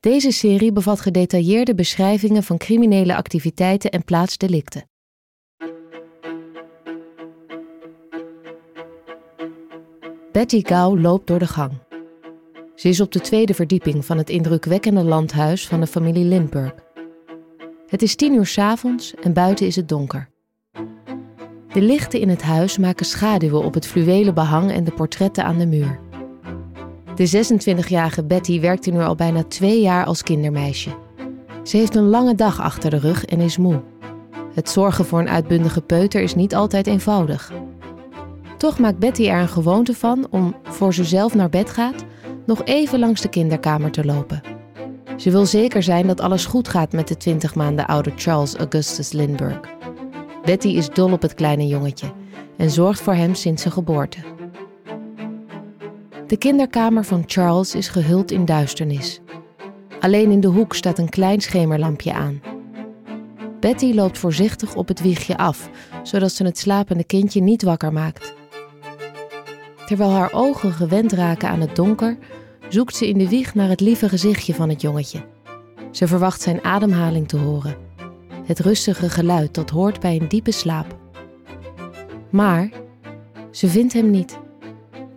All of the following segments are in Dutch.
Deze serie bevat gedetailleerde beschrijvingen van criminele activiteiten en plaatsdelicten. Betty Gau loopt door de gang. Ze is op de tweede verdieping van het indrukwekkende landhuis van de familie Lindbergh. Het is tien uur 's avonds en buiten is het donker. De lichten in het huis maken schaduwen op het fluwelen behang en de portretten aan de muur. De 26-jarige Betty werkte nu al bijna twee jaar als kindermeisje. Ze heeft een lange dag achter de rug en is moe. Het zorgen voor een uitbundige peuter is niet altijd eenvoudig. Toch maakt Betty er een gewoonte van om, voor ze zelf naar bed gaat, nog even langs de kinderkamer te lopen. Ze wil zeker zijn dat alles goed gaat met de 20 maanden oude Charles Augustus Lindbergh. Betty is dol op het kleine jongetje en zorgt voor hem sinds zijn geboorte. De kinderkamer van Charles is gehuld in duisternis. Alleen in de hoek staat een klein schemerlampje aan. Betty loopt voorzichtig op het wiegje af, zodat ze het slapende kindje niet wakker maakt. Terwijl haar ogen gewend raken aan het donker, zoekt ze in de wieg naar het lieve gezichtje van het jongetje. Ze verwacht zijn ademhaling te horen. Het rustige geluid dat hoort bij een diepe slaap. Maar ze vindt hem niet.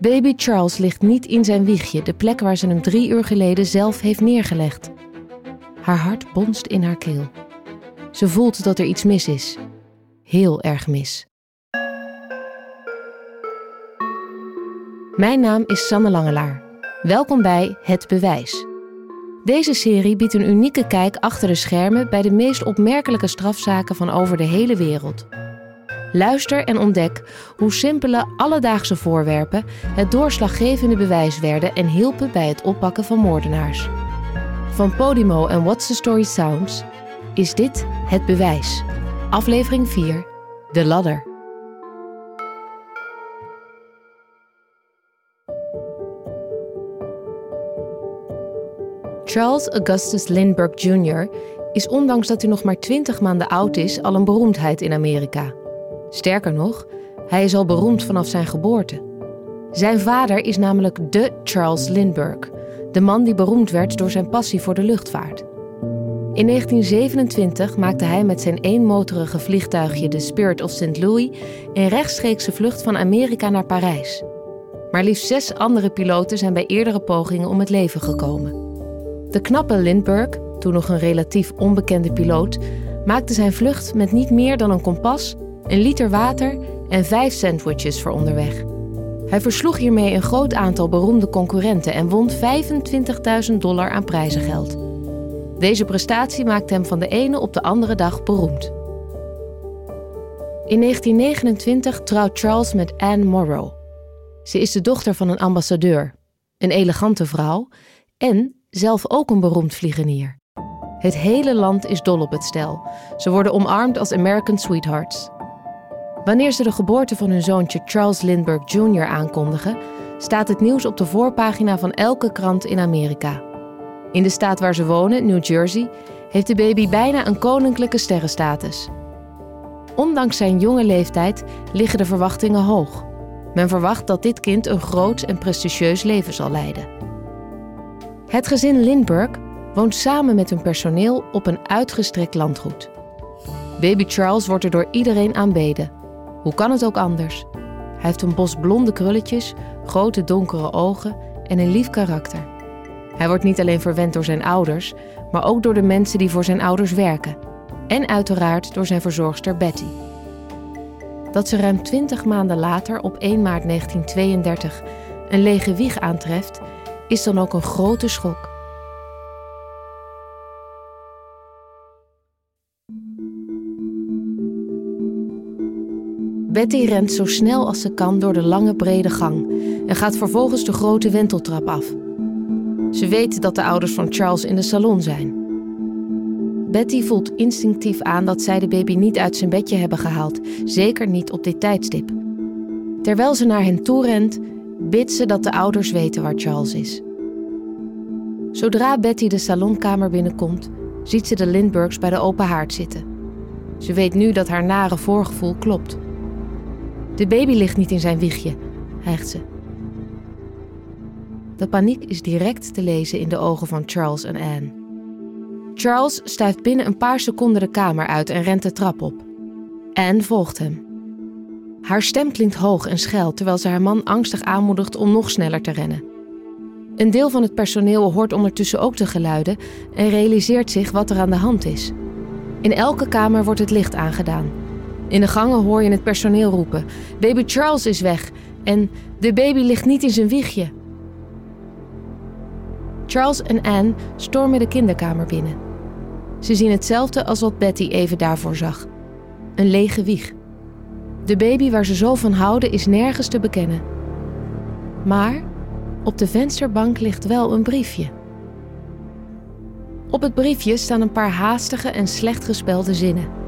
Baby Charles ligt niet in zijn wiegje, de plek waar ze hem drie uur geleden zelf heeft neergelegd. Haar hart bonst in haar keel. Ze voelt dat er iets mis is. Heel erg mis. Mijn naam is Sanne Langelaar. Welkom bij Het Bewijs. Deze serie biedt een unieke kijk achter de schermen bij de meest opmerkelijke strafzaken van over de hele wereld. Luister en ontdek hoe simpele alledaagse voorwerpen het doorslaggevende bewijs werden en hielpen bij het oppakken van moordenaars. Van Podimo en What's the Story Sounds is dit Het Bewijs, aflevering 4, De Ladder. Charles Augustus Lindbergh Jr. is ondanks dat hij nog maar 20 maanden oud is al een beroemdheid in Amerika. Sterker nog, hij is al beroemd vanaf zijn geboorte. Zijn vader is namelijk de Charles Lindbergh, de man die beroemd werd door zijn passie voor de luchtvaart. In 1927 maakte hij met zijn eenmotorige vliegtuigje de Spirit of St. Louis een rechtstreekse vlucht van Amerika naar Parijs. Maar liefst zes andere piloten zijn bij eerdere pogingen om het leven gekomen. De knappe Lindbergh, toen nog een relatief onbekende piloot, maakte zijn vlucht met niet meer dan een kompas, een liter water en vijf sandwiches voor onderweg. Hij versloeg hiermee een groot aantal beroemde concurrenten en won 25.000 dollar aan prijzengeld. Deze prestatie maakte hem van de ene op de andere dag beroemd. In 1929 trouwt Charles met Anne Morrow. Ze is de dochter van een ambassadeur, een elegante vrouw en zelf ook een beroemd vliegenier. Het hele land is dol op het stel. Ze worden omarmd als American sweethearts. Wanneer ze de geboorte van hun zoontje Charles Lindbergh Jr. aankondigen, staat het nieuws op de voorpagina van elke krant in Amerika. In de staat waar ze wonen, New Jersey, heeft de baby bijna een koninklijke sterrenstatus. Ondanks zijn jonge leeftijd liggen de verwachtingen hoog. Men verwacht dat dit kind een groot en prestigieus leven zal leiden. Het gezin Lindbergh woont samen met hun personeel op een uitgestrekt landgoed. Baby Charles wordt er door iedereen aanbeden. Hoe kan het ook anders? Hij heeft een bos blonde krulletjes, grote donkere ogen en een lief karakter. Hij wordt niet alleen verwend door zijn ouders, maar ook door de mensen die voor zijn ouders werken. En uiteraard door zijn verzorgster Betty. Dat ze ruim 20 maanden later, op 1 maart 1932, een lege wieg aantreft, is dan ook een grote schok. Betty rent zo snel als ze kan door de lange brede gang en gaat vervolgens de grote wenteltrap af. Ze weet dat de ouders van Charles in de salon zijn. Betty voelt instinctief aan dat zij de baby niet uit zijn bedje hebben gehaald, zeker niet op dit tijdstip. Terwijl ze naar hen toe rent, bidt ze dat de ouders weten waar Charles is. Zodra Betty de salonkamer binnenkomt, ziet ze de Lindberghs bij de open haard zitten. Ze weet nu dat haar nare voorgevoel klopt. De baby ligt niet in zijn wiegje, hijgt ze. De paniek is direct te lezen in de ogen van Charles en Anne. Charles stuift binnen een paar seconden de kamer uit en rent de trap op. Anne volgt hem. Haar stem klinkt hoog en schel terwijl ze haar man angstig aanmoedigt om nog sneller te rennen. Een deel van het personeel hoort ondertussen ook de geluiden en realiseert zich wat er aan de hand is. In elke kamer wordt het licht aangedaan. In de gangen hoor je het personeel roepen: Baby Charles is weg en de baby ligt niet in zijn wiegje. Charles en Anne stormen de kinderkamer binnen. Ze zien hetzelfde als wat Betty even daarvoor zag: een lege wieg. De baby waar ze zo van houden is nergens te bekennen. Maar op de vensterbank ligt wel een briefje. Op het briefje staan een paar haastige en slecht gespelde zinnen.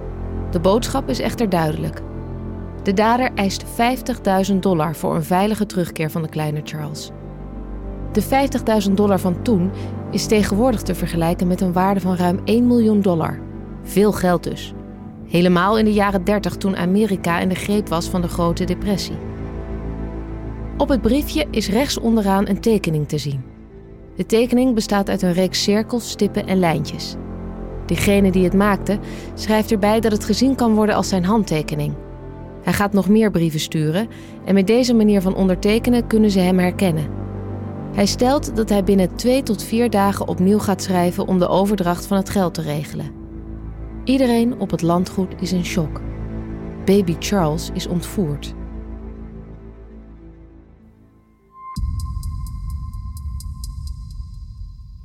De boodschap is echter duidelijk. De dader eist 50.000 dollar voor een veilige terugkeer van de kleine Charles. De 50.000 dollar van toen is tegenwoordig te vergelijken met een waarde van ruim 1 miljoen dollar. Veel geld dus. Helemaal in de jaren 30 toen Amerika in de greep was van de Grote Depressie. Op het briefje is rechts onderaan een tekening te zien. De tekening bestaat uit een reeks cirkels, stippen en lijntjes. Degene die het maakte schrijft erbij dat het gezien kan worden als zijn handtekening. Hij gaat nog meer brieven sturen en met deze manier van ondertekenen kunnen ze hem herkennen. Hij stelt dat hij binnen twee tot vier dagen opnieuw gaat schrijven om de overdracht van het geld te regelen. Iedereen op het landgoed is in shock. Baby Charles is ontvoerd.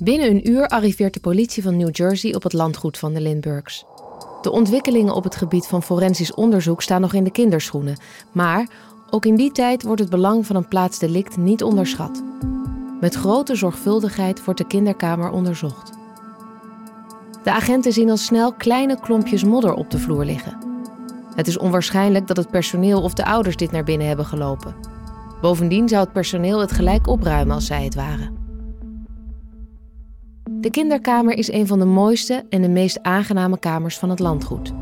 Binnen een uur arriveert de politie van New Jersey op het landgoed van de Lindberghs. De ontwikkelingen op het gebied van forensisch onderzoek staan nog in de kinderschoenen, maar ook in die tijd wordt het belang van een plaatsdelict niet onderschat. Met grote zorgvuldigheid wordt de kinderkamer onderzocht. De agenten zien al snel kleine klompjes modder op de vloer liggen. Het is onwaarschijnlijk dat het personeel of de ouders dit naar binnen hebben gelopen. Bovendien zou het personeel het gelijk opruimen als zij het waren. De kinderkamer is een van de mooiste en de meest aangename kamers van het landgoed.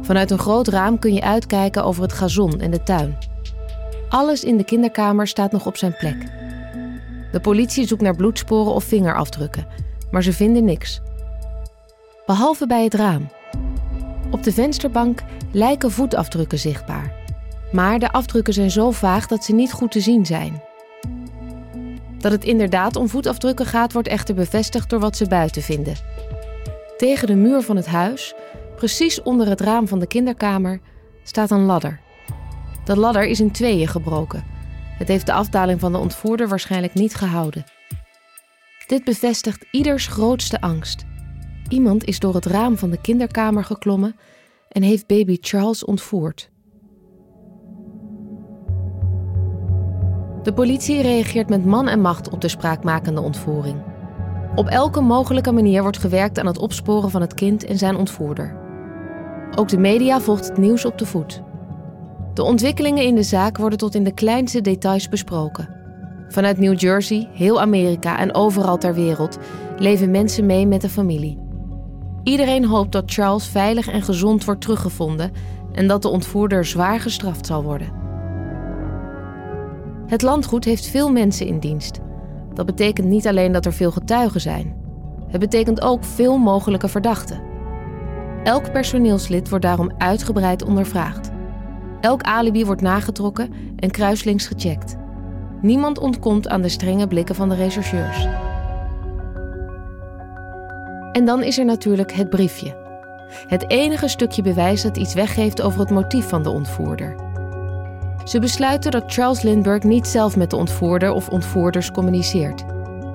Vanuit een groot raam kun je uitkijken over het gazon en de tuin. Alles in de kinderkamer staat nog op zijn plek. De politie zoekt naar bloedsporen of vingerafdrukken, maar ze vinden niks. Behalve bij het raam. Op de vensterbank lijken voetafdrukken zichtbaar. Maar de afdrukken zijn zo vaag dat ze niet goed te zien zijn. Dat het inderdaad om voetafdrukken gaat, wordt echter bevestigd door wat ze buiten vinden. Tegen de muur van het huis, precies onder het raam van de kinderkamer, staat een ladder. De ladder is in tweeën gebroken. Het heeft de afdaling van de ontvoerder waarschijnlijk niet gehouden. Dit bevestigt ieders grootste angst. Iemand is door het raam van de kinderkamer geklommen en heeft baby Charles ontvoerd. De politie reageert met man en macht op de spraakmakende ontvoering. Op elke mogelijke manier wordt gewerkt aan het opsporen van het kind en zijn ontvoerder. Ook de media volgt het nieuws op de voet. De ontwikkelingen in de zaak worden tot in de kleinste details besproken. Vanuit New Jersey, heel Amerika en overal ter wereld leven mensen mee met de familie. Iedereen hoopt dat Charles veilig en gezond wordt teruggevonden en dat de ontvoerder zwaar gestraft zal worden. Het landgoed heeft veel mensen in dienst. Dat betekent niet alleen dat er veel getuigen zijn. Het betekent ook veel mogelijke verdachten. Elk personeelslid wordt daarom uitgebreid ondervraagd. Elk alibi wordt nagetrokken en kruislinks gecheckt. Niemand ontkomt aan de strenge blikken van de rechercheurs. En dan is er natuurlijk het briefje. Het enige stukje bewijs dat iets weggeeft over het motief van de ontvoerder. Ze besluiten dat Charles Lindbergh niet zelf met de ontvoerder of ontvoerders communiceert.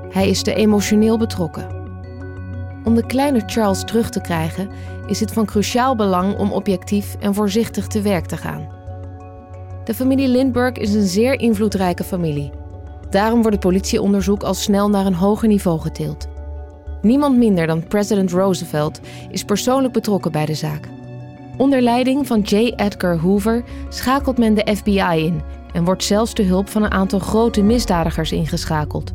Hij is te emotioneel betrokken. Om de kleine Charles terug te krijgen, is het van cruciaal belang om objectief en voorzichtig te werk te gaan. De familie Lindbergh is een zeer invloedrijke familie. Daarom wordt het politieonderzoek al snel naar een hoger niveau getild. Niemand minder dan president Roosevelt is persoonlijk betrokken bij de zaak. Onder leiding van J. Edgar Hoover schakelt men de FBI in en wordt zelfs de hulp van een aantal grote misdadigers ingeschakeld.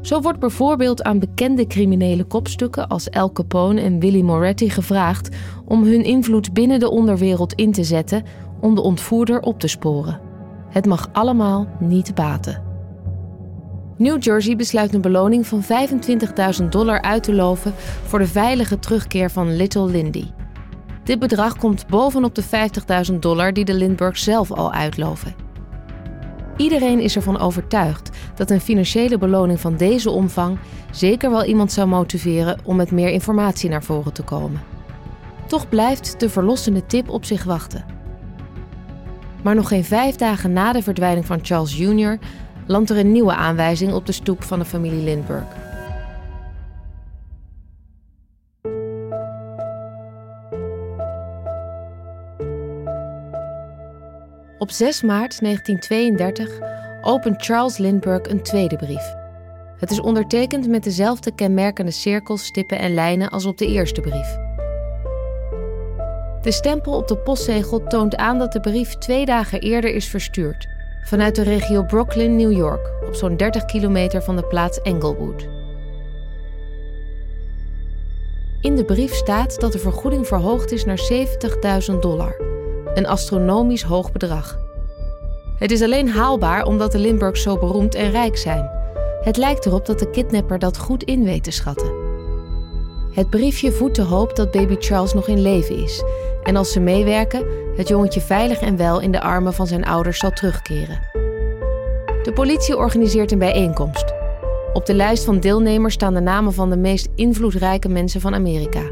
Zo wordt bijvoorbeeld aan bekende criminele kopstukken als Al Capone en Willy Moretti gevraagd om hun invloed binnen de onderwereld in te zetten om de ontvoerder op te sporen. Het mag allemaal niet baten. New Jersey besluit een beloning van 25.000 dollar uit te loven voor de veilige terugkeer van Little Lindy. Dit bedrag komt bovenop de 50.000 dollar die de Lindberghs zelf al uitloven. Iedereen is ervan overtuigd dat een financiële beloning van deze omvang zeker wel iemand zou motiveren om met meer informatie naar voren te komen. Toch blijft de verlossende tip op zich wachten. Maar nog geen vijf dagen na de verdwijning van Charles Jr. landt er een nieuwe aanwijzing op de stoep van de familie Lindbergh. Op 6 maart 1932 opent Charles Lindbergh een tweede brief. Het is ondertekend met dezelfde kenmerkende cirkels, stippen en lijnen als op de eerste brief. De stempel op de postzegel toont aan dat de brief twee dagen eerder is verstuurd, vanuit de regio Brooklyn, New York, op zo'n 30 kilometer van de plaats Englewood. In de brief staat dat de vergoeding verhoogd is naar 70.000 dollar, een astronomisch hoog bedrag. Het is alleen haalbaar omdat de Lindberghs zo beroemd en rijk zijn. Het lijkt erop dat de kidnapper dat goed in weet te schatten. Het briefje voedt de hoop dat baby Charles nog in leven is en als ze meewerken, het jongetje veilig en wel in de armen van zijn ouders zal terugkeren. De politie organiseert een bijeenkomst. Op de lijst van deelnemers staan de namen van de meest invloedrijke mensen van Amerika.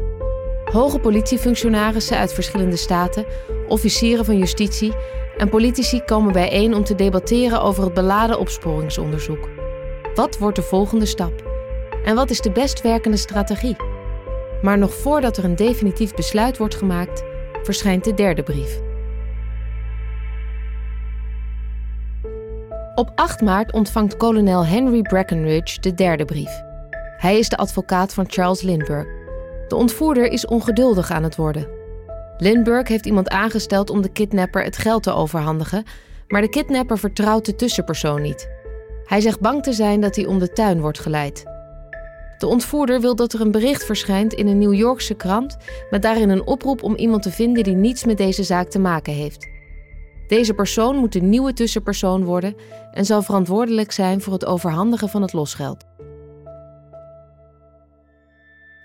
Hoge politiefunctionarissen uit verschillende staten, officieren van justitie en politici komen bijeen om te debatteren over het beladen opsporingsonderzoek. Wat wordt de volgende stap? En wat is de best werkende strategie? Maar nog voordat er een definitief besluit wordt gemaakt, verschijnt de derde brief. Op 8 maart ontvangt kolonel Henry Breckenridge de derde brief. Hij is de advocaat van Charles Lindbergh. De ontvoerder is ongeduldig aan het worden. Lindbergh heeft iemand aangesteld om de kidnapper het geld te overhandigen, maar de kidnapper vertrouwt de tussenpersoon niet. Hij zegt bang te zijn dat hij om de tuin wordt geleid. De ontvoerder wil dat er een bericht verschijnt in een New Yorkse krant met daarin een oproep om iemand te vinden die niets met deze zaak te maken heeft. Deze persoon moet de nieuwe tussenpersoon worden en zal verantwoordelijk zijn voor het overhandigen van het losgeld.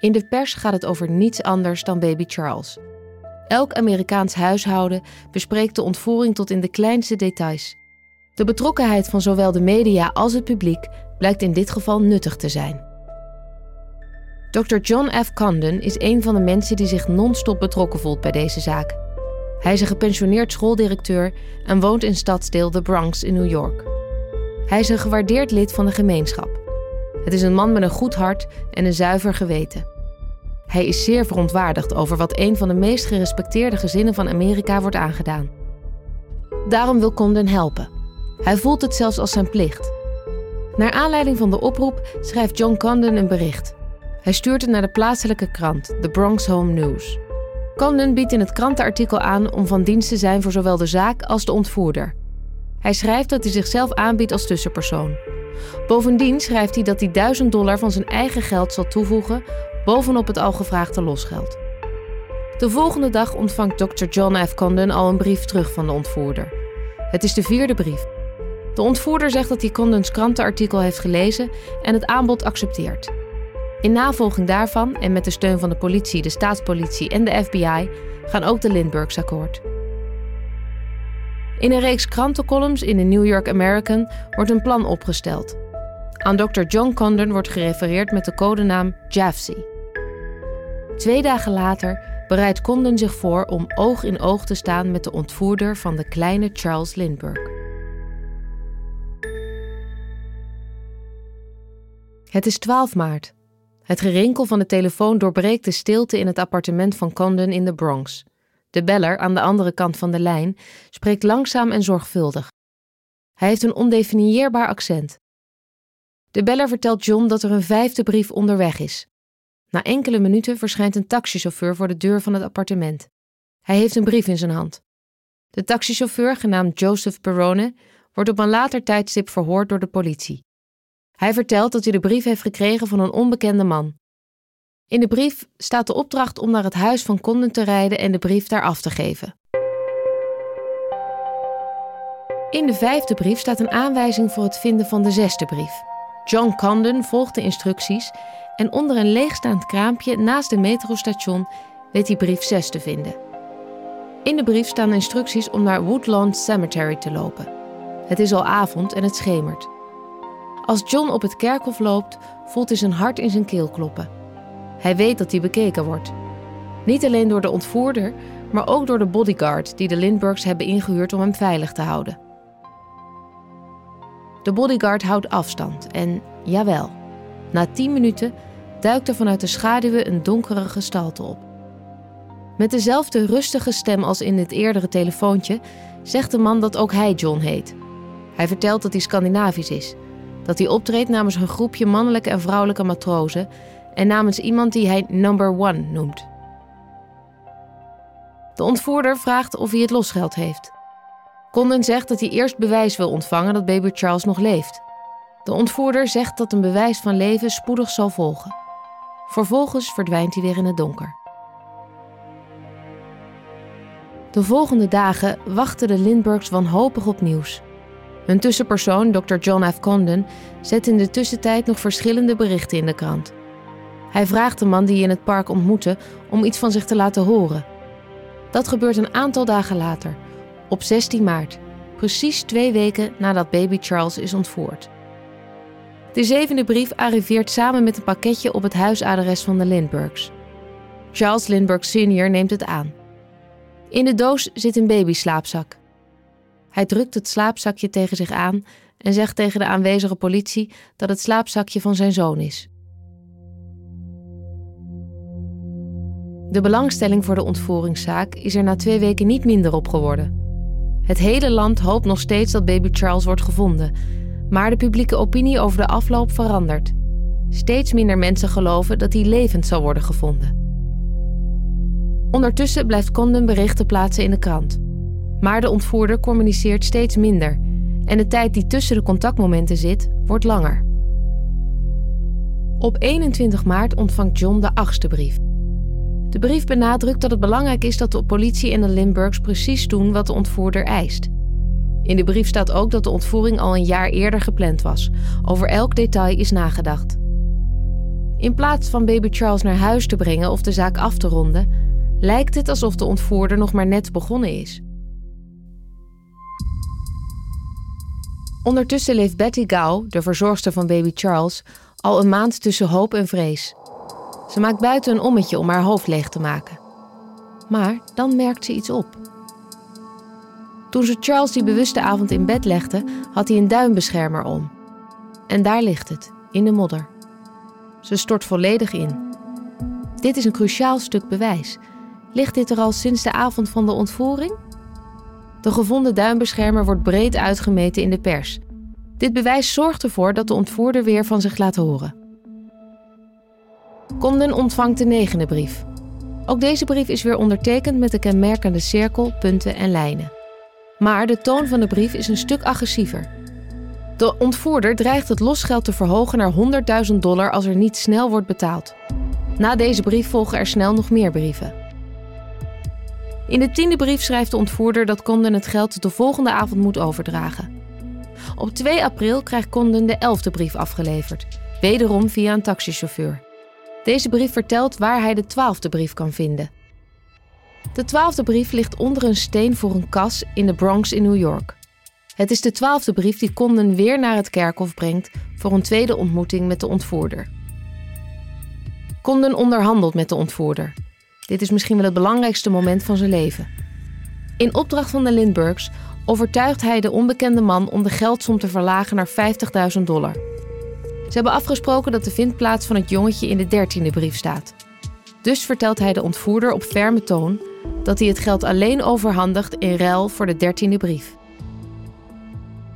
In de pers gaat het over niets anders dan baby Charles. Elk Amerikaans huishouden bespreekt de ontvoering tot in de kleinste details. De betrokkenheid van zowel de media als het publiek blijkt in dit geval nuttig te zijn. Dr. John F. Condon is een van de mensen die zich non-stop betrokken voelt bij deze zaak. Hij is een gepensioneerd schooldirecteur en woont in stadsdeel The Bronx in New York. Hij is een gewaardeerd lid van de gemeenschap. Het is een man met een goed hart en een zuiver geweten. Hij is zeer verontwaardigd over wat een van de meest gerespecteerde gezinnen van Amerika wordt aangedaan. Daarom wil Condon helpen. Hij voelt het zelfs als zijn plicht. Naar aanleiding van de oproep schrijft John Condon een bericht. Hij stuurt het naar de plaatselijke krant, The Bronx Home News. Condon biedt in het krantenartikel aan om van dienst te zijn voor zowel de zaak als de ontvoerder. Hij schrijft dat hij zichzelf aanbiedt als tussenpersoon. Bovendien schrijft hij dat hij 1000 dollar van zijn eigen geld zal toevoegen bovenop het al gevraagde losgeld. De volgende dag ontvangt Dr. John F. Condon al een brief terug van de ontvoerder. Het is de vierde brief. De ontvoerder zegt dat hij Condons krantenartikel heeft gelezen en het aanbod accepteert. In navolging daarvan en met de steun van de politie, de staatspolitie en de FBI gaan ook de Lindberghs akkoord. In een reeks krantencolumns in de New York American wordt een plan opgesteld. Aan Dr. John Condon wordt gerefereerd met de codenaam Jafsy. Twee dagen later bereidt Condon zich voor om oog in oog te staan met de ontvoerder van de kleine Charles Lindbergh. Het is 12 maart. Het gerinkel van de telefoon doorbreekt de stilte in het appartement van Condon in de Bronx. De beller aan de andere kant van de lijn spreekt langzaam en zorgvuldig. Hij heeft een ondefinieerbaar accent. De beller vertelt John dat er een vijfde brief onderweg is. Na enkele minuten verschijnt een taxichauffeur voor de deur van het appartement. Hij heeft een brief in zijn hand. De taxichauffeur, genaamd Joseph Perrone, wordt op een later tijdstip verhoord door de politie. Hij vertelt dat hij de brief heeft gekregen van een onbekende man. In de brief staat de opdracht om naar het huis van Condon te rijden en de brief daar af te geven. In de vijfde brief staat een aanwijzing voor het vinden van de zesde brief. John Condon volgt de instructies en onder een leegstaand kraampje naast de metrostation weet hij brief 6 te vinden. In de brief staan instructies om naar Woodlawn Cemetery te lopen. Het is al avond en het schemert. Als John op het kerkhof loopt, voelt hij zijn hart in zijn keel kloppen. Hij weet dat hij bekeken wordt. Niet alleen door de ontvoerder, maar ook door de bodyguard die de Lindberghs hebben ingehuurd om hem veilig te houden. De bodyguard houdt afstand en, jawel, na tien minuten duikt er vanuit de schaduwen een donkere gestalte op. Met dezelfde rustige stem als in het eerdere telefoontje zegt de man dat ook hij John heet. Hij vertelt dat hij Scandinavisch is, dat hij optreedt namens een groepje mannelijke en vrouwelijke matrozen en namens iemand die hij Number One noemt. De ontvoerder vraagt of hij het losgeld heeft. Condon zegt dat hij eerst bewijs wil ontvangen dat baby Charles nog leeft. De ontvoerder zegt dat een bewijs van leven spoedig zal volgen. Vervolgens verdwijnt hij weer in het donker. De volgende dagen wachten de Lindberghs wanhopig op nieuws. Hun tussenpersoon, Dr. John F. Condon, zet in de tussentijd nog verschillende berichten in de krant. Hij vraagt de man die hij in het park ontmoette om iets van zich te laten horen. Dat gebeurt een aantal dagen later, op 16 maart, precies twee weken nadat baby Charles is ontvoerd. De zevende brief arriveert samen met een pakketje op het huisadres van de Lindberghs. Charles Lindbergh Sr. neemt het aan. In de doos zit een babyslaapzak. Hij drukt het slaapzakje tegen zich aan en zegt tegen de aanwezige politie dat het slaapzakje van zijn zoon is. De belangstelling voor de ontvoeringszaak is er na twee weken niet minder op geworden. Het hele land hoopt nog steeds dat baby Charles wordt gevonden, maar de publieke opinie over de afloop verandert. Steeds minder mensen geloven dat hij levend zal worden gevonden. Ondertussen blijft Condon berichten plaatsen in de krant. Maar de ontvoerder communiceert steeds minder en de tijd die tussen de contactmomenten zit, wordt langer. Op 21 maart ontvangt John de achtste brief. De brief benadrukt dat het belangrijk is dat de politie en de Lindberghs precies doen wat de ontvoerder eist. In de brief staat ook dat de ontvoering al een jaar eerder gepland was. Over elk detail is nagedacht. In plaats van baby Charles naar huis te brengen of de zaak af te ronden, lijkt het alsof de ontvoerder nog maar net begonnen is. Ondertussen leeft Betty Gao, de verzorgster van baby Charles, al een maand tussen hoop en vrees. Ze maakt buiten een ommetje om haar hoofd leeg te maken. Maar dan merkt ze iets op. Toen ze Charles die bewuste avond in bed legde, had hij een duimbeschermer om. En daar ligt het, in de modder. Ze stort volledig in. Dit is een cruciaal stuk bewijs. Ligt dit er al sinds de avond van de ontvoering? De gevonden duimbeschermer wordt breed uitgemeten in de pers. Dit bewijs zorgt ervoor dat de ontvoerder weer van zich laat horen. Condon ontvangt de negende brief. Ook deze brief is weer ondertekend met de kenmerkende cirkel, punten en lijnen. Maar de toon van de brief is een stuk agressiever. De ontvoerder dreigt het losgeld te verhogen naar 100.000 dollar als er niet snel wordt betaald. Na deze brief volgen er snel nog meer brieven. In de tiende brief schrijft de ontvoerder dat Condon het geld de volgende avond moet overdragen. Op 2 april krijgt Condon de elfde brief afgeleverd, wederom via een taxichauffeur. Deze brief vertelt waar hij de twaalfde brief kan vinden. De twaalfde brief ligt onder een steen voor een kas in de Bronx in New York. Het is de twaalfde brief die Condon weer naar het kerkhof brengt voor een tweede ontmoeting met de ontvoerder. Condon onderhandelt met de ontvoerder. Dit is misschien wel het belangrijkste moment van zijn leven. In opdracht van de Lindberghs overtuigt hij de onbekende man om de geldsom te verlagen naar 50.000 dollar. Ze hebben afgesproken dat de vindplaats van het jongetje in de dertiende brief staat. Dus vertelt hij de ontvoerder op ferme toon dat hij het geld alleen overhandigt in ruil voor de dertiende brief.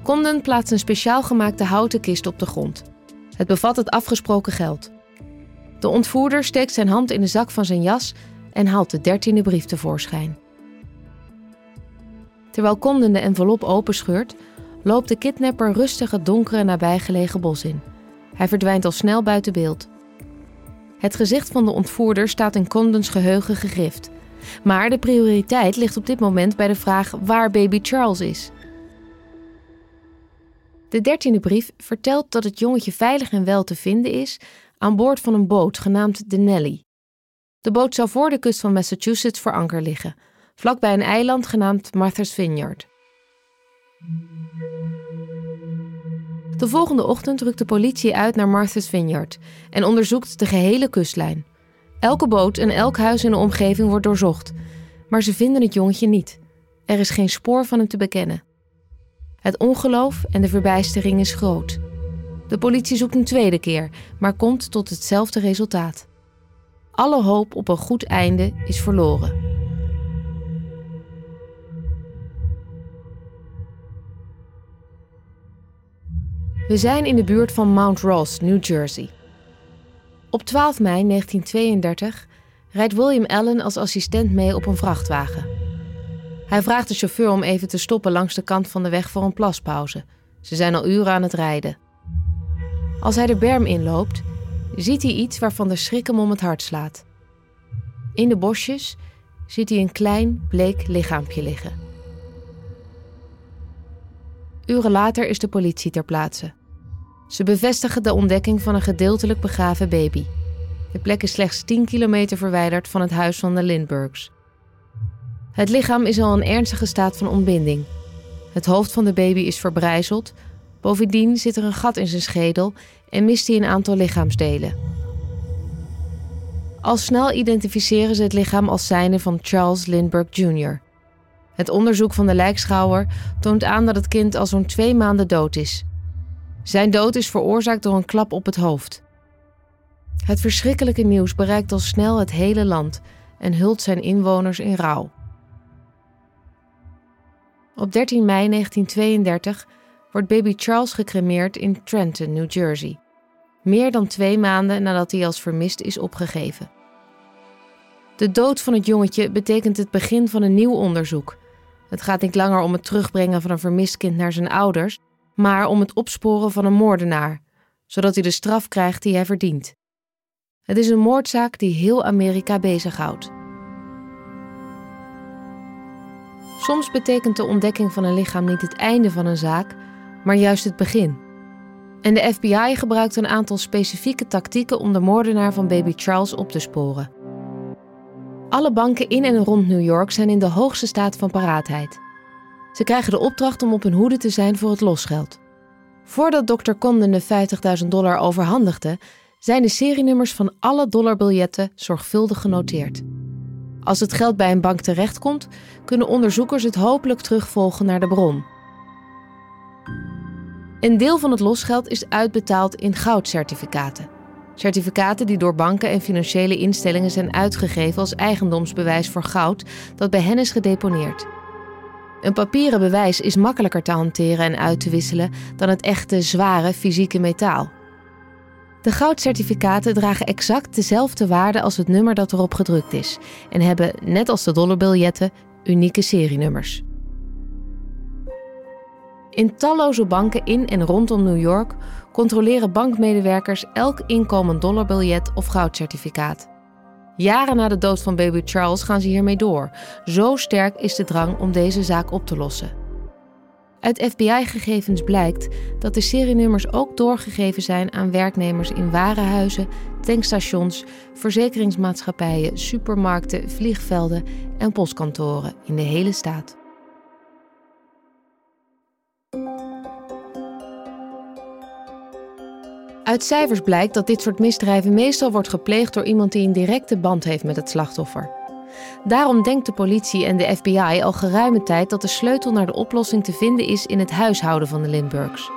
Condon plaatst een speciaal gemaakte houten kist op de grond. Het bevat het afgesproken geld. De ontvoerder steekt zijn hand in de zak van zijn jas en haalt de dertiende brief tevoorschijn. Terwijl Condon de envelop openscheurt, loopt de kidnapper rustig het donkere nabijgelegen bos in. Hij verdwijnt al snel buiten beeld. Het gezicht van de ontvoerder staat in Condons geheugen gegrift. Maar de prioriteit ligt op dit moment bij de vraag waar baby Charles is. De dertiende brief vertelt dat het jongetje veilig en wel te vinden is aan boord van een boot genaamd de Nelly. De boot zou voor de kust van Massachusetts voor anker liggen, vlakbij een eiland genaamd Martha's Vineyard. De volgende ochtend rukt de politie uit naar Martha's Vineyard en onderzoekt de gehele kustlijn. Elke boot en elk huis in de omgeving wordt doorzocht, maar ze vinden het jongetje niet. Er is geen spoor van hem te bekennen. Het ongeloof en de verbijstering is groot. De politie zoekt een tweede keer, maar komt tot hetzelfde resultaat. Alle hoop op een goed einde is verloren. We zijn in de buurt van Mount Ross, New Jersey. Op 12 mei 1932 rijdt William Allen als assistent mee op een vrachtwagen. Hij vraagt de chauffeur om even te stoppen langs de kant van de weg voor een plaspauze. Ze zijn al uren aan het rijden. Als hij de berm inloopt, ziet hij iets waarvan de schrik hem om het hart slaat. In de bosjes ziet hij een klein, bleek lichaampje liggen. Uren later is de politie ter plaatse. Ze bevestigen de ontdekking van een gedeeltelijk begraven baby. De plek is slechts 10 kilometer verwijderd van het huis van de Lindberghs. Het lichaam is al in ernstige staat van ontbinding. Het hoofd van de baby is verbrijzeld. Bovendien zit er een gat in zijn schedel en mist hij een aantal lichaamsdelen. Al snel identificeren ze het lichaam als zijnde van Charles Lindbergh Jr. Het onderzoek van de lijkschouwer toont aan dat het kind al zo'n twee maanden dood is. Zijn dood is veroorzaakt door een klap op het hoofd. Het verschrikkelijke nieuws bereikt al snel het hele land en hult zijn inwoners in rouw. Op 13 mei 1932 wordt baby Charles gecremeerd in Trenton, New Jersey. Meer dan twee maanden nadat hij als vermist is opgegeven. De dood van het jongetje betekent het begin van een nieuw onderzoek. Het gaat niet langer om het terugbrengen van een vermist kind naar zijn ouders, maar om het opsporen van een moordenaar, zodat hij de straf krijgt die hij verdient. Het is een moordzaak die heel Amerika bezighoudt. Soms betekent de ontdekking van een lichaam niet het einde van een zaak, maar juist het begin. En de FBI gebruikt een aantal specifieke tactieken om de moordenaar van baby Charles op te sporen. Alle banken in en rond New York zijn in de hoogste staat van paraatheid. Ze krijgen de opdracht om op hun hoede te zijn voor het losgeld. Voordat Dr. Condon de 50.000 dollar overhandigde, zijn de serienummers van alle dollarbiljetten zorgvuldig genoteerd. Als het geld bij een bank terechtkomt, kunnen onderzoekers het hopelijk terugvolgen naar de bron. Een deel van het losgeld is uitbetaald in goudcertificaten. Certificaten die door banken en financiële instellingen zijn uitgegeven als eigendomsbewijs voor goud dat bij hen is gedeponeerd. Een papieren bewijs is makkelijker te hanteren en uit te wisselen dan het echte, zware fysieke metaal. De goudcertificaten dragen exact dezelfde waarde als het nummer dat erop gedrukt is en hebben, net als de dollarbiljetten, unieke serienummers. In talloze banken in en rondom New York controleren bankmedewerkers elk inkomend dollarbiljet of goudcertificaat. Jaren na de dood van baby Charles gaan ze hiermee door. Zo sterk is de drang om deze zaak op te lossen. Uit FBI-gegevens blijkt dat de serienummers ook doorgegeven zijn aan werknemers in warenhuizen, tankstations, verzekeringsmaatschappijen, supermarkten, vliegvelden en postkantoren in de hele staat. Uit cijfers blijkt dat dit soort misdrijven meestal wordt gepleegd door iemand die een directe band heeft met het slachtoffer. Daarom denkt de politie en de FBI al geruime tijd dat de sleutel naar de oplossing te vinden is in het huishouden van de Lindberghs.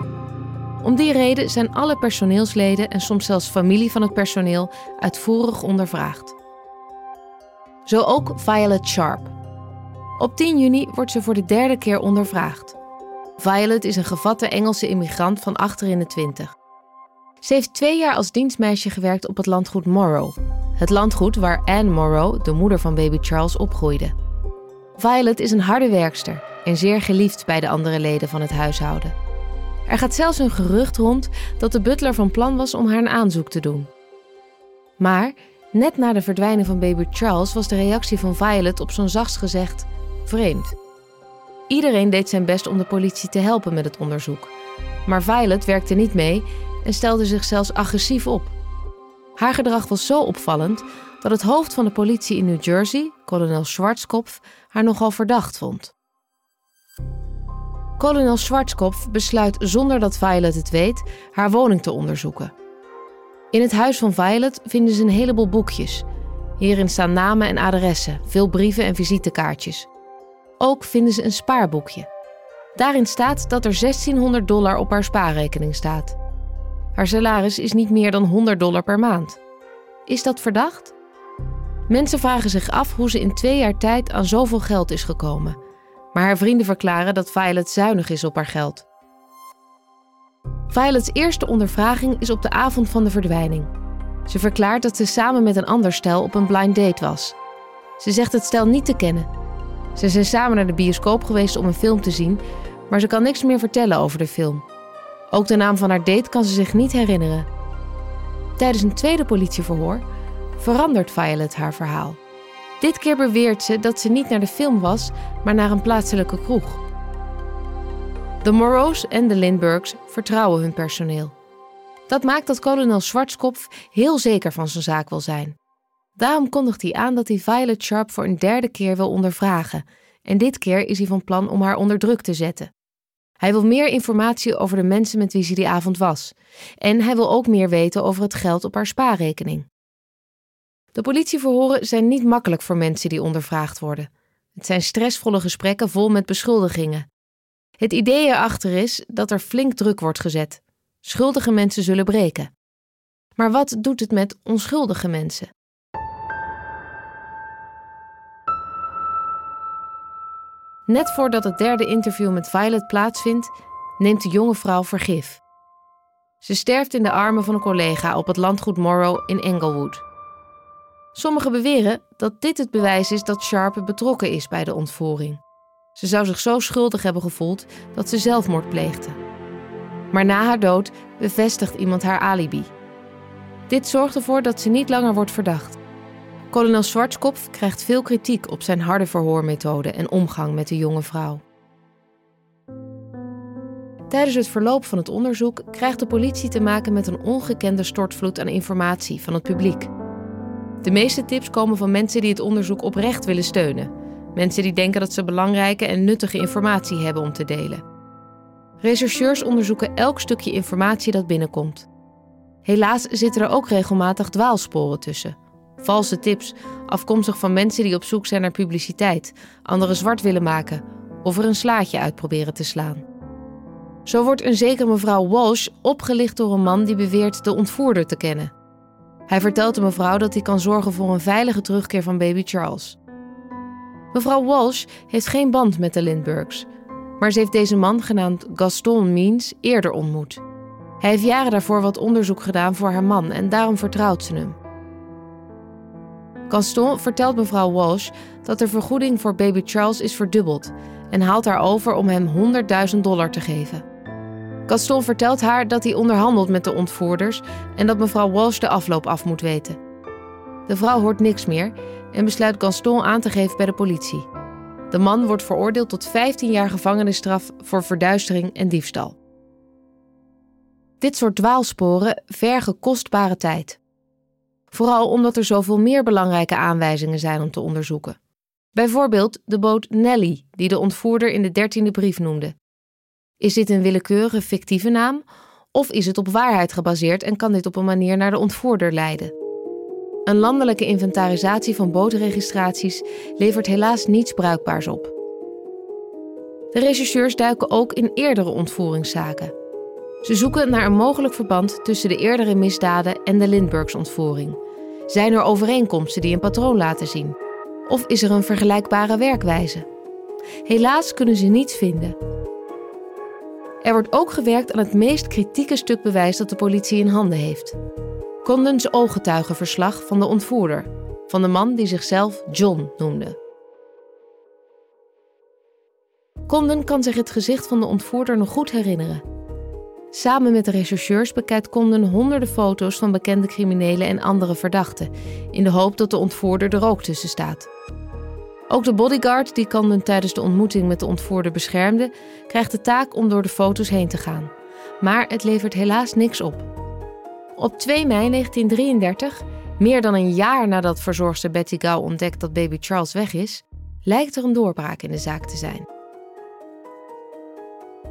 Om die reden zijn alle personeelsleden en soms zelfs familie van het personeel uitvoerig ondervraagd. Zo ook Violet Sharp. Op 10 juni wordt ze voor de derde keer ondervraagd. Violet is een gevatte Engelse immigrant van achter in de twintig. Ze heeft twee jaar als dienstmeisje gewerkt op het landgoed Morrow. Het landgoed waar Anne Morrow, de moeder van baby Charles, opgroeide. Violet is een harde werkster en zeer geliefd bij de andere leden van het huishouden. Er gaat zelfs een gerucht rond dat de butler van plan was om haar een aanzoek te doen. Maar net na de verdwijning van baby Charles was de reactie van Violet op zo'n zachts gezegd vreemd. Iedereen deed zijn best om de politie te helpen met het onderzoek. Maar Violet werkte niet mee en stelde zich zelfs agressief op. Haar gedrag was zo opvallend dat het hoofd van de politie in New Jersey, kolonel Schwarzkopf, haar nogal verdacht vond. Kolonel Schwarzkopf besluit zonder dat Violet het weet haar woning te onderzoeken. In het huis van Violet vinden ze een heleboel boekjes. Hierin staan namen en adressen, veel brieven en visitekaartjes. Ook vinden ze een spaarboekje. Daarin staat dat er 1600 dollar op haar spaarrekening staat. Haar salaris is niet meer dan 100 dollar per maand. Is dat verdacht? Mensen vragen zich af hoe ze in twee jaar tijd aan zoveel geld is gekomen. Maar haar vrienden verklaren dat Violet zuinig is op haar geld. Violets eerste ondervraging is op de avond van de verdwijning. Ze verklaart dat ze samen met een ander stel op een blind date was. Ze zegt het stel niet te kennen. Ze zijn samen naar de bioscoop geweest om een film te zien, maar ze kan niks meer vertellen over de film. Ook de naam van haar date kan ze zich niet herinneren. Tijdens een tweede politieverhoor verandert Violet haar verhaal. Dit keer beweert ze dat ze niet naar de film was, maar naar een plaatselijke kroeg. De Morrows en de Lindberghs vertrouwen hun personeel. Dat maakt dat kolonel Schwarzkopf heel zeker van zijn zaak wil zijn. Daarom kondigt hij aan dat hij Violet Sharp voor een derde keer wil ondervragen. En dit keer is hij van plan om haar onder druk te zetten. Hij wil meer informatie over de mensen met wie ze die avond was. En hij wil ook meer weten over het geld op haar spaarrekening. De politieverhoren zijn niet makkelijk voor mensen die ondervraagd worden. Het zijn stressvolle gesprekken vol met beschuldigingen. Het idee erachter is dat er flink druk wordt gezet. Schuldige mensen zullen breken. Maar wat doet het met onschuldige mensen? Net voordat het derde interview met Violet plaatsvindt, neemt de jonge vrouw vergif. Ze sterft in de armen van een collega op het landgoed Morrow in Englewood. Sommigen beweren dat dit het bewijs is dat Sharp betrokken is bij de ontvoering. Ze zou zich zo schuldig hebben gevoeld dat ze zelfmoord pleegde. Maar na haar dood bevestigt iemand haar alibi. Dit zorgt ervoor dat ze niet langer wordt verdacht. Kolonel Schwarzkopf krijgt veel kritiek op zijn harde verhoormethode en omgang met de jonge vrouw. Tijdens het verloop van het onderzoek krijgt de politie te maken met een ongekende stortvloed aan informatie van het publiek. De meeste tips komen van mensen die het onderzoek oprecht willen steunen. Mensen die denken dat ze belangrijke en nuttige informatie hebben om te delen. Rechercheurs onderzoeken elk stukje informatie dat binnenkomt. Helaas zitten er ook regelmatig dwaalsporen tussen. Valse tips, afkomstig van mensen die op zoek zijn naar publiciteit, anderen zwart willen maken of er een slaatje uit proberen te slaan. Zo wordt een zekere mevrouw Walsh opgelicht door een man die beweert de ontvoerder te kennen. Hij vertelt de mevrouw dat hij kan zorgen voor een veilige terugkeer van baby Charles. Mevrouw Walsh heeft geen band met de Lindberghs, maar ze heeft deze man genaamd Gaston Means eerder ontmoet. Hij heeft jaren daarvoor wat onderzoek gedaan voor haar man en daarom vertrouwt ze hem. Gaston vertelt mevrouw Walsh dat de vergoeding voor baby Charles is verdubbeld en haalt haar over om hem 100.000 dollar te geven. Gaston vertelt haar dat hij onderhandelt met de ontvoerders en dat mevrouw Walsh de afloop af moet weten. De vrouw hoort niks meer en besluit Gaston aan te geven bij de politie. De man wordt veroordeeld tot 15 jaar gevangenisstraf voor verduistering en diefstal. Dit soort dwaalsporen vergen kostbare tijd. Vooral omdat er zoveel meer belangrijke aanwijzingen zijn om te onderzoeken. Bijvoorbeeld de boot Nelly, die de ontvoerder in de dertiende brief noemde. Is dit een willekeurige fictieve naam of is het op waarheid gebaseerd en kan dit op een manier naar de ontvoerder leiden? Een landelijke inventarisatie van bootregistraties levert helaas niets bruikbaars op. De rechercheurs duiken ook in eerdere ontvoeringszaken. Ze zoeken naar een mogelijk verband tussen de eerdere misdaden en de Lindberghs-ontvoering. Zijn er overeenkomsten die een patroon laten zien? Of is er een vergelijkbare werkwijze? Helaas kunnen ze niets vinden. Er wordt ook gewerkt aan het meest kritieke stuk bewijs dat de politie in handen heeft. Condon's ooggetuigenverslag van de ontvoerder, van de man die zichzelf John noemde. Condon kan zich het gezicht van de ontvoerder nog goed herinneren. Samen met de rechercheurs bekijkt Condon honderden foto's van bekende criminelen en andere verdachten, in de hoop dat de ontvoerder er ook tussen staat. Ook de bodyguard die Condon tijdens de ontmoeting met de ontvoerder beschermde, krijgt de taak om door de foto's heen te gaan. Maar het levert helaas niks op. Op 2 mei 1933, meer dan een jaar nadat verzorgster Betty Gau ontdekt dat baby Charles weg is, lijkt er een doorbraak in de zaak te zijn.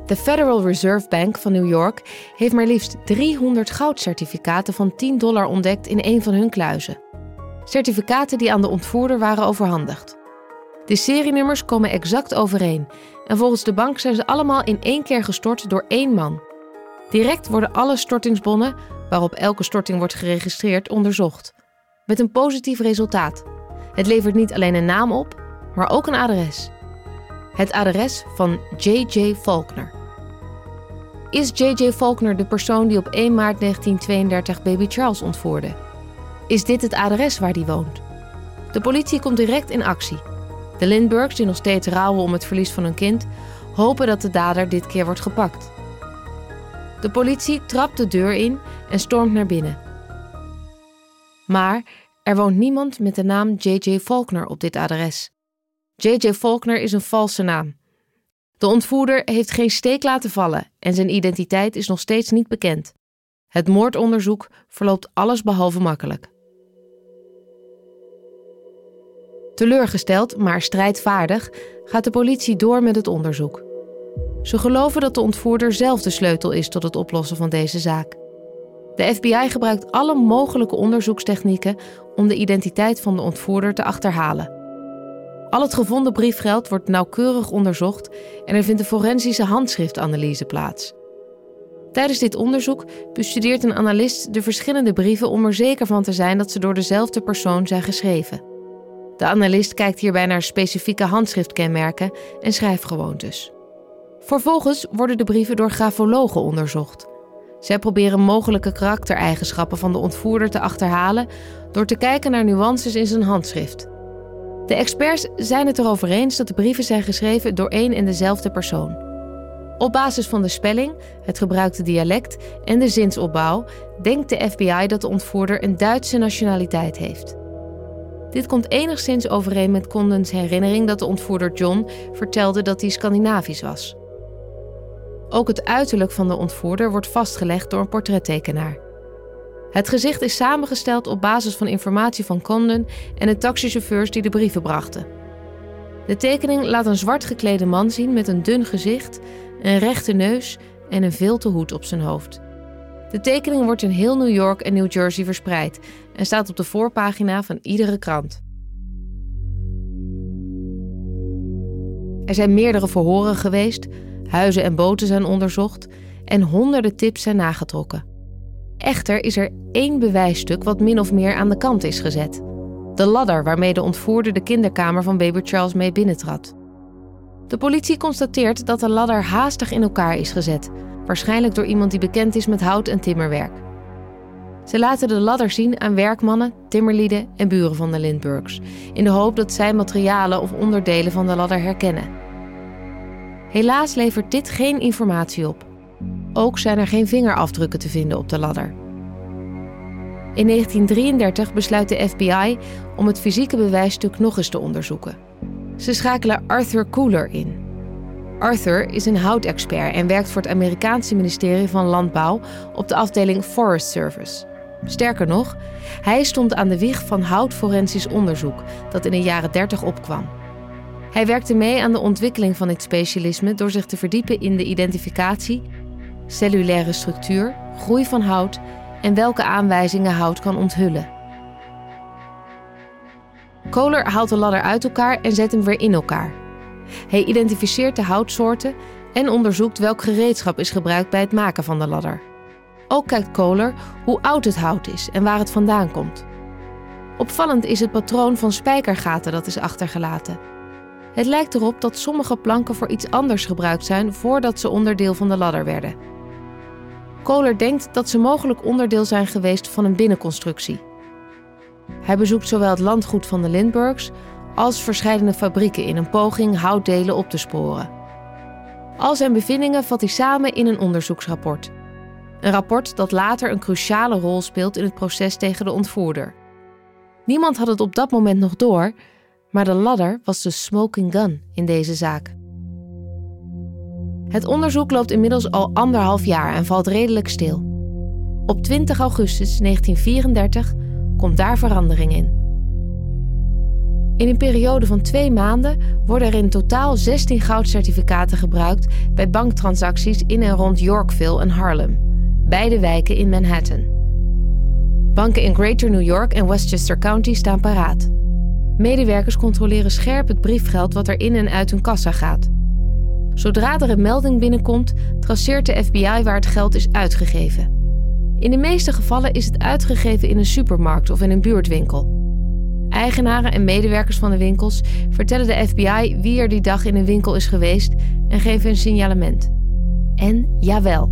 De Federal Reserve Bank van New York heeft maar liefst 300 goudcertificaten van 10 dollar ontdekt in een van hun kluizen. Certificaten die aan de ontvoerder waren overhandigd. De serienummers komen exact overeen en volgens de bank zijn ze allemaal in één keer gestort door één man. Direct worden alle stortingsbonnen, waarop elke storting wordt geregistreerd, onderzocht. Met een positief resultaat. Het levert niet alleen een naam op, maar ook een adres. Het adres van J.J. Faulkner. Is J.J. Faulkner de persoon die op 1 maart 1932 baby Charles ontvoerde? Is dit het adres waar die woont? De politie komt direct in actie. De Lindberghs, die nog steeds rouwen om het verlies van hun kind, hopen dat de dader dit keer wordt gepakt. De politie trapt de deur in en stormt naar binnen. Maar er woont niemand met de naam J.J. Faulkner op dit adres. J.J. Faulkner is een valse naam. De ontvoerder heeft geen steek laten vallen en zijn identiteit is nog steeds niet bekend. Het moordonderzoek verloopt allesbehalve makkelijk. Teleurgesteld, maar strijdvaardig, gaat de politie door met het onderzoek. Ze geloven dat de ontvoerder zelf de sleutel is tot het oplossen van deze zaak. De FBI gebruikt alle mogelijke onderzoekstechnieken om de identiteit van de ontvoerder te achterhalen. Al het gevonden briefgeld wordt nauwkeurig onderzocht en er vindt een forensische handschriftanalyse plaats. Tijdens dit onderzoek bestudeert een analist de verschillende brieven om er zeker van te zijn dat ze door dezelfde persoon zijn geschreven. De analist kijkt hierbij naar specifieke handschriftkenmerken en schrijfgewoontes. Vervolgens worden de brieven door grafologen onderzocht. Zij proberen mogelijke karaktereigenschappen van de ontvoerder te achterhalen door te kijken naar nuances in zijn handschrift. De experts zijn het erover eens dat de brieven zijn geschreven door één en dezelfde persoon. Op basis van de spelling, het gebruikte dialect en de zinsopbouw denkt de FBI dat de ontvoerder een Duitse nationaliteit heeft. Dit komt enigszins overeen met Condens herinnering dat de ontvoerder John vertelde dat hij Scandinavisch was. Ook het uiterlijk van de ontvoerder wordt vastgelegd door een portrettekenaar. Het gezicht is samengesteld op basis van informatie van Condon en de taxichauffeurs die de brieven brachten. De tekening laat een zwart geklede man zien met een dun gezicht, een rechte neus en een vilte hoed op zijn hoofd. De tekening wordt in heel New York en New Jersey verspreid en staat op de voorpagina van iedere krant. Er zijn meerdere verhoren geweest, huizen en boten zijn onderzocht en honderden tips zijn nagetrokken. Echter is er één bewijsstuk wat min of meer aan de kant is gezet. De ladder waarmee de ontvoerder de kinderkamer van baby Charles mee binnentrad. De politie constateert dat de ladder haastig in elkaar is gezet, waarschijnlijk door iemand die bekend is met hout- en timmerwerk. Ze laten de ladder zien aan werkmannen, timmerlieden en buren van de Lindberghs, in de hoop dat zij materialen of onderdelen van de ladder herkennen. Helaas levert dit geen informatie op. Ook zijn er geen vingerafdrukken te vinden op de ladder. In 1933 besluit de FBI om het fysieke bewijsstuk nog eens te onderzoeken. Ze schakelen Arthur Cooler in. Arthur is een houtexpert en werkt voor het Amerikaanse ministerie van Landbouw op de afdeling Forest Service. Sterker nog, hij stond aan de wieg van houtforensisch onderzoek dat in de jaren 30 opkwam. Hij werkte mee aan de ontwikkeling van dit specialisme door zich te verdiepen in de identificatie, cellulaire structuur, groei van hout en welke aanwijzingen hout kan onthullen. Kohler haalt de ladder uit elkaar en zet hem weer in elkaar. Hij identificeert de houtsoorten en onderzoekt welk gereedschap is gebruikt bij het maken van de ladder. Ook kijkt Kohler hoe oud het hout is en waar het vandaan komt. Opvallend is het patroon van spijkergaten dat is achtergelaten. Het lijkt erop dat sommige planken voor iets anders gebruikt zijn voordat ze onderdeel van de ladder werden. Kohler denkt dat ze mogelijk onderdeel zijn geweest van een binnenconstructie. Hij bezoekt zowel het landgoed van de Lindberghs als verschillende fabrieken in een poging houtdelen op te sporen. Al zijn bevindingen vat hij samen in een onderzoeksrapport. Een rapport dat later een cruciale rol speelt in het proces tegen de ontvoerder. Niemand had het op dat moment nog door, maar de ladder was de smoking gun in deze zaak. Het onderzoek loopt inmiddels al anderhalf jaar en valt redelijk stil. Op 20 augustus 1934 komt daar verandering in. In een periode van twee maanden worden er in totaal 16 goudcertificaten gebruikt bij banktransacties in en rond Yorkville en Harlem, beide wijken in Manhattan. Banken in Greater New York en Westchester County staan paraat. Medewerkers controleren scherp het briefgeld wat er in en uit hun kassa gaat. Zodra er een melding binnenkomt, traceert de FBI waar het geld is uitgegeven. In de meeste gevallen is het uitgegeven in een supermarkt of in een buurtwinkel. Eigenaren en medewerkers van de winkels vertellen de FBI wie er die dag in een winkel is geweest en geven een signalement. En jawel.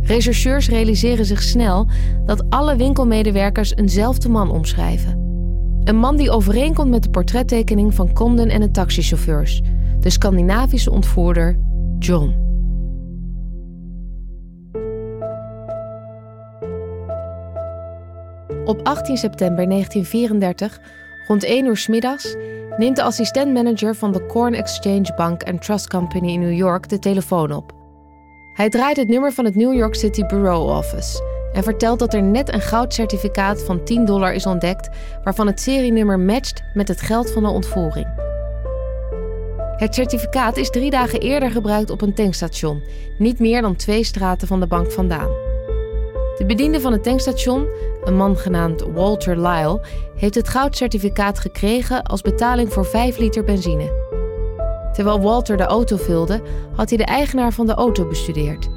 Rechercheurs realiseren zich snel dat alle winkelmedewerkers eenzelfde man omschrijven. Een man die overeenkomt met de portrettekening van Condon en de taxichauffeurs, de Scandinavische ontvoerder John. Op 18 september 1934, rond 1 uur s middags, neemt de assistent-manager van de Corn Exchange Bank and Trust Company in New York de telefoon op. Hij draait het nummer van het New York City Bureau Office en vertelt dat er net een goudcertificaat van 10 dollar is ontdekt, waarvan het serienummer matcht met het geld van de ontvoering. Het certificaat is drie dagen eerder gebruikt op een tankstation, niet meer dan twee straten van de bank vandaan. De bediende van het tankstation, een man genaamd Walter Lyle, heeft het goudcertificaat gekregen als betaling voor 5 liter benzine. Terwijl Walter de auto vulde, had hij de eigenaar van de auto bestudeerd.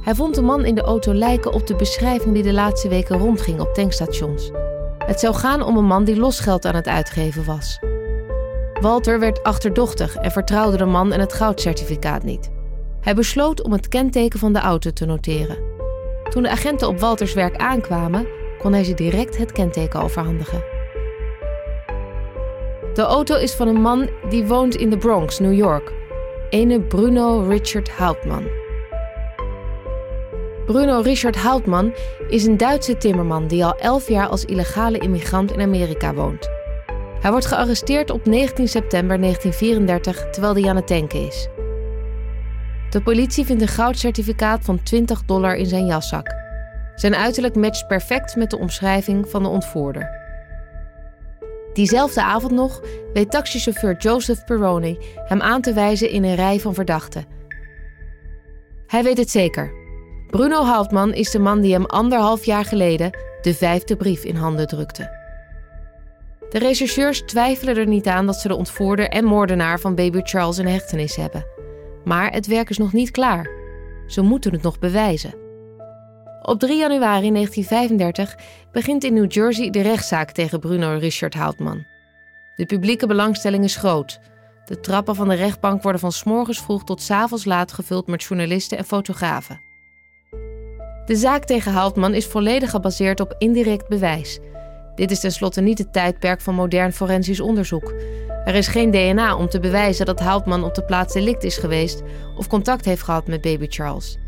Hij vond de man in de auto lijken op de beschrijving die de laatste weken rondging op tankstations. Het zou gaan om een man die losgeld aan het uitgeven was. Walter werd achterdochtig en vertrouwde de man en het goudcertificaat niet. Hij besloot om het kenteken van de auto te noteren. Toen de agenten op Walters werk aankwamen, kon hij ze direct het kenteken overhandigen. De auto is van een man die woont in de Bronx, New York. Ene Bruno Richard Houtman. Bruno Richard Houtman is een Duitse timmerman die al 11 jaar als illegale immigrant in Amerika woont. Hij wordt gearresteerd op 19 september 1934 terwijl hij aan het tanken is. De politie vindt een goudcertificaat van 20 dollar in zijn jaszak. Zijn uiterlijk matcht perfect met de omschrijving van de ontvoerder. Diezelfde avond nog weet taxichauffeur Joseph Peroni hem aan te wijzen in een rij van verdachten. Hij weet het zeker. Bruno Houtman is de man die hem anderhalf jaar geleden de vijfde brief in handen drukte. De rechercheurs twijfelen er niet aan dat ze de ontvoerder en moordenaar van baby Charles in hechtenis hebben. Maar het werk is nog niet klaar. Ze moeten het nog bewijzen. Op 3 januari 1935 begint in New Jersey de rechtszaak tegen Bruno Richard Houtman. De publieke belangstelling is groot. De trappen van de rechtbank worden van s morgens vroeg tot s avonds laat gevuld met journalisten en fotografen. De zaak tegen Houtman is volledig gebaseerd op indirect bewijs. Dit is tenslotte niet het tijdperk van modern forensisch onderzoek. Er is geen DNA om te bewijzen dat Houtman op de plaats delict is geweest of contact heeft gehad met baby Charles.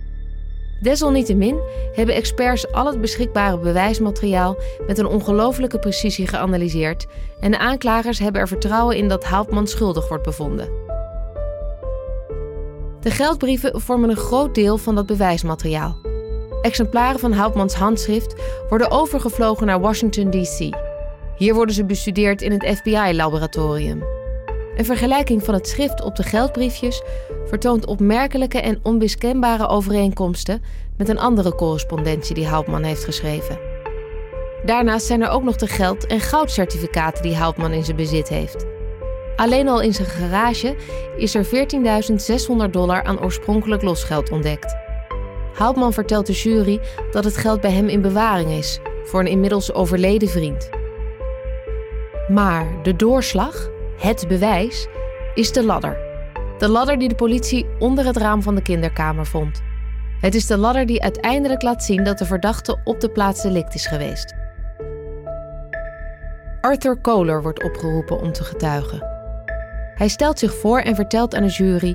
Desalniettemin hebben experts al het beschikbare bewijsmateriaal met een ongelofelijke precisie geanalyseerd en de aanklagers hebben er vertrouwen in dat Houtman schuldig wordt bevonden. De geldbrieven vormen een groot deel van dat bewijsmateriaal. Exemplaren van Houtmans handschrift worden overgevlogen naar Washington, D.C. Hier worden ze bestudeerd in het FBI-laboratorium. Een vergelijking van het schrift op de geldbriefjes vertoont opmerkelijke en onmiskenbare overeenkomsten met een andere correspondentie die Houtman heeft geschreven. Daarnaast zijn er ook nog de geld- en goudcertificaten die Houtman in zijn bezit heeft. Alleen al in zijn garage is er 14.600 dollar aan oorspronkelijk losgeld ontdekt. Houtman vertelt de jury dat het geld bij hem in bewaring is voor een inmiddels overleden vriend. Maar de doorslag, het bewijs, is de ladder. De ladder die de politie onder het raam van de kinderkamer vond. Het is de ladder die uiteindelijk laat zien dat de verdachte op de plaats delict is geweest. Arthur Kohler wordt opgeroepen om te getuigen. Hij stelt zich voor en vertelt aan de jury: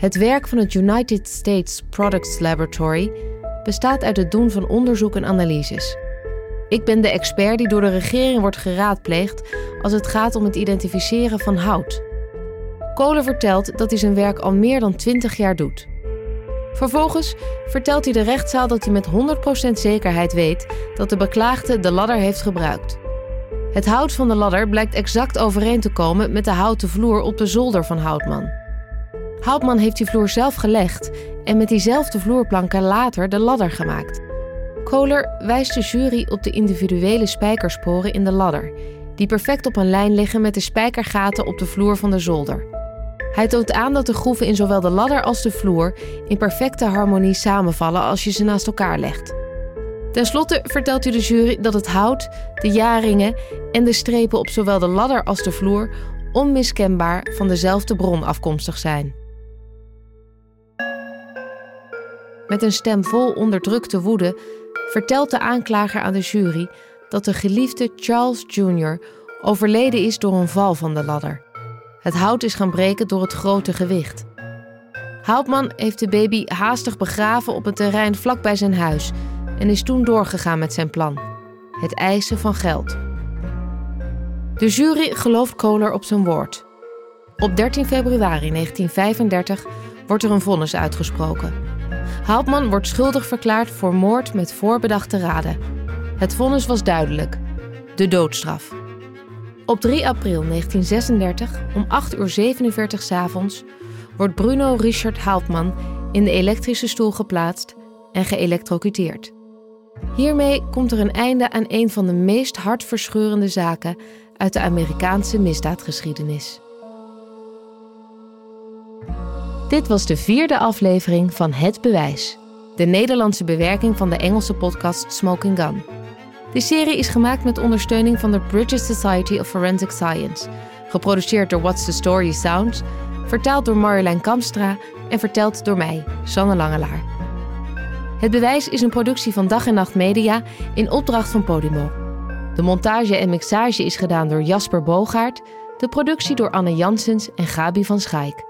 Het werk van het United States Products Laboratory bestaat uit het doen van onderzoek en analyses. Ik ben de expert die door de regering wordt geraadpleegd als het gaat om het identificeren van hout. Kohler vertelt dat hij zijn werk al meer dan 20 jaar doet. Vervolgens vertelt hij de rechtszaal dat hij met 100% zekerheid weet dat de beklaagde de ladder heeft gebruikt. Het hout van de ladder blijkt exact overeen te komen met de houten vloer op de zolder van Houtman. Houtman heeft die vloer zelf gelegd en met diezelfde vloerplanken later de ladder gemaakt. Kohler wijst de jury op de individuele spijkersporen in de ladder, die perfect op een lijn liggen met de spijkergaten op de vloer van de zolder. Hij toont aan dat de groeven in zowel de ladder als de vloer in perfecte harmonie samenvallen als je ze naast elkaar legt. Ten slotte vertelt u de jury dat het hout, de jaringen en de strepen op zowel de ladder als de vloer onmiskenbaar van dezelfde bron afkomstig zijn. Met een stem vol onderdrukte woede vertelt de aanklager aan de jury dat de geliefde Charles Jr. overleden is door een val van de ladder. Het hout is gaan breken door het grote gewicht. Houtman heeft de baby haastig begraven op een terrein vlakbij zijn huis en is toen doorgegaan met zijn plan: het eisen van geld. De jury gelooft Kohler op zijn woord. Op 13 februari 1935 wordt er een vonnis uitgesproken. Houtman wordt schuldig verklaard voor moord met voorbedachte raden. Het vonnis was duidelijk: de doodstraf. Op 3 april 1936, om 8 uur 47 s avonds, wordt Bruno Richard Houtman in de elektrische stoel geplaatst en geëlectrocuteerd. Hiermee komt er een einde aan een van de meest hartverscheurende zaken uit de Amerikaanse misdaadgeschiedenis. Dit was de vierde aflevering van Het Bewijs, de Nederlandse bewerking van de Engelse podcast Smoking Gun. De serie is gemaakt met ondersteuning van de British Society of Forensic Science, geproduceerd door What's the Story Sounds, vertaald door Marjolein Kamstra en verteld door mij, Sanne Langelaar. Het Bewijs is een productie van Dag en Nacht Media in opdracht van Podimo. De montage en mixage is gedaan door Jasper Bogaert, de productie door Anne Jansens en Gabi van Schaik.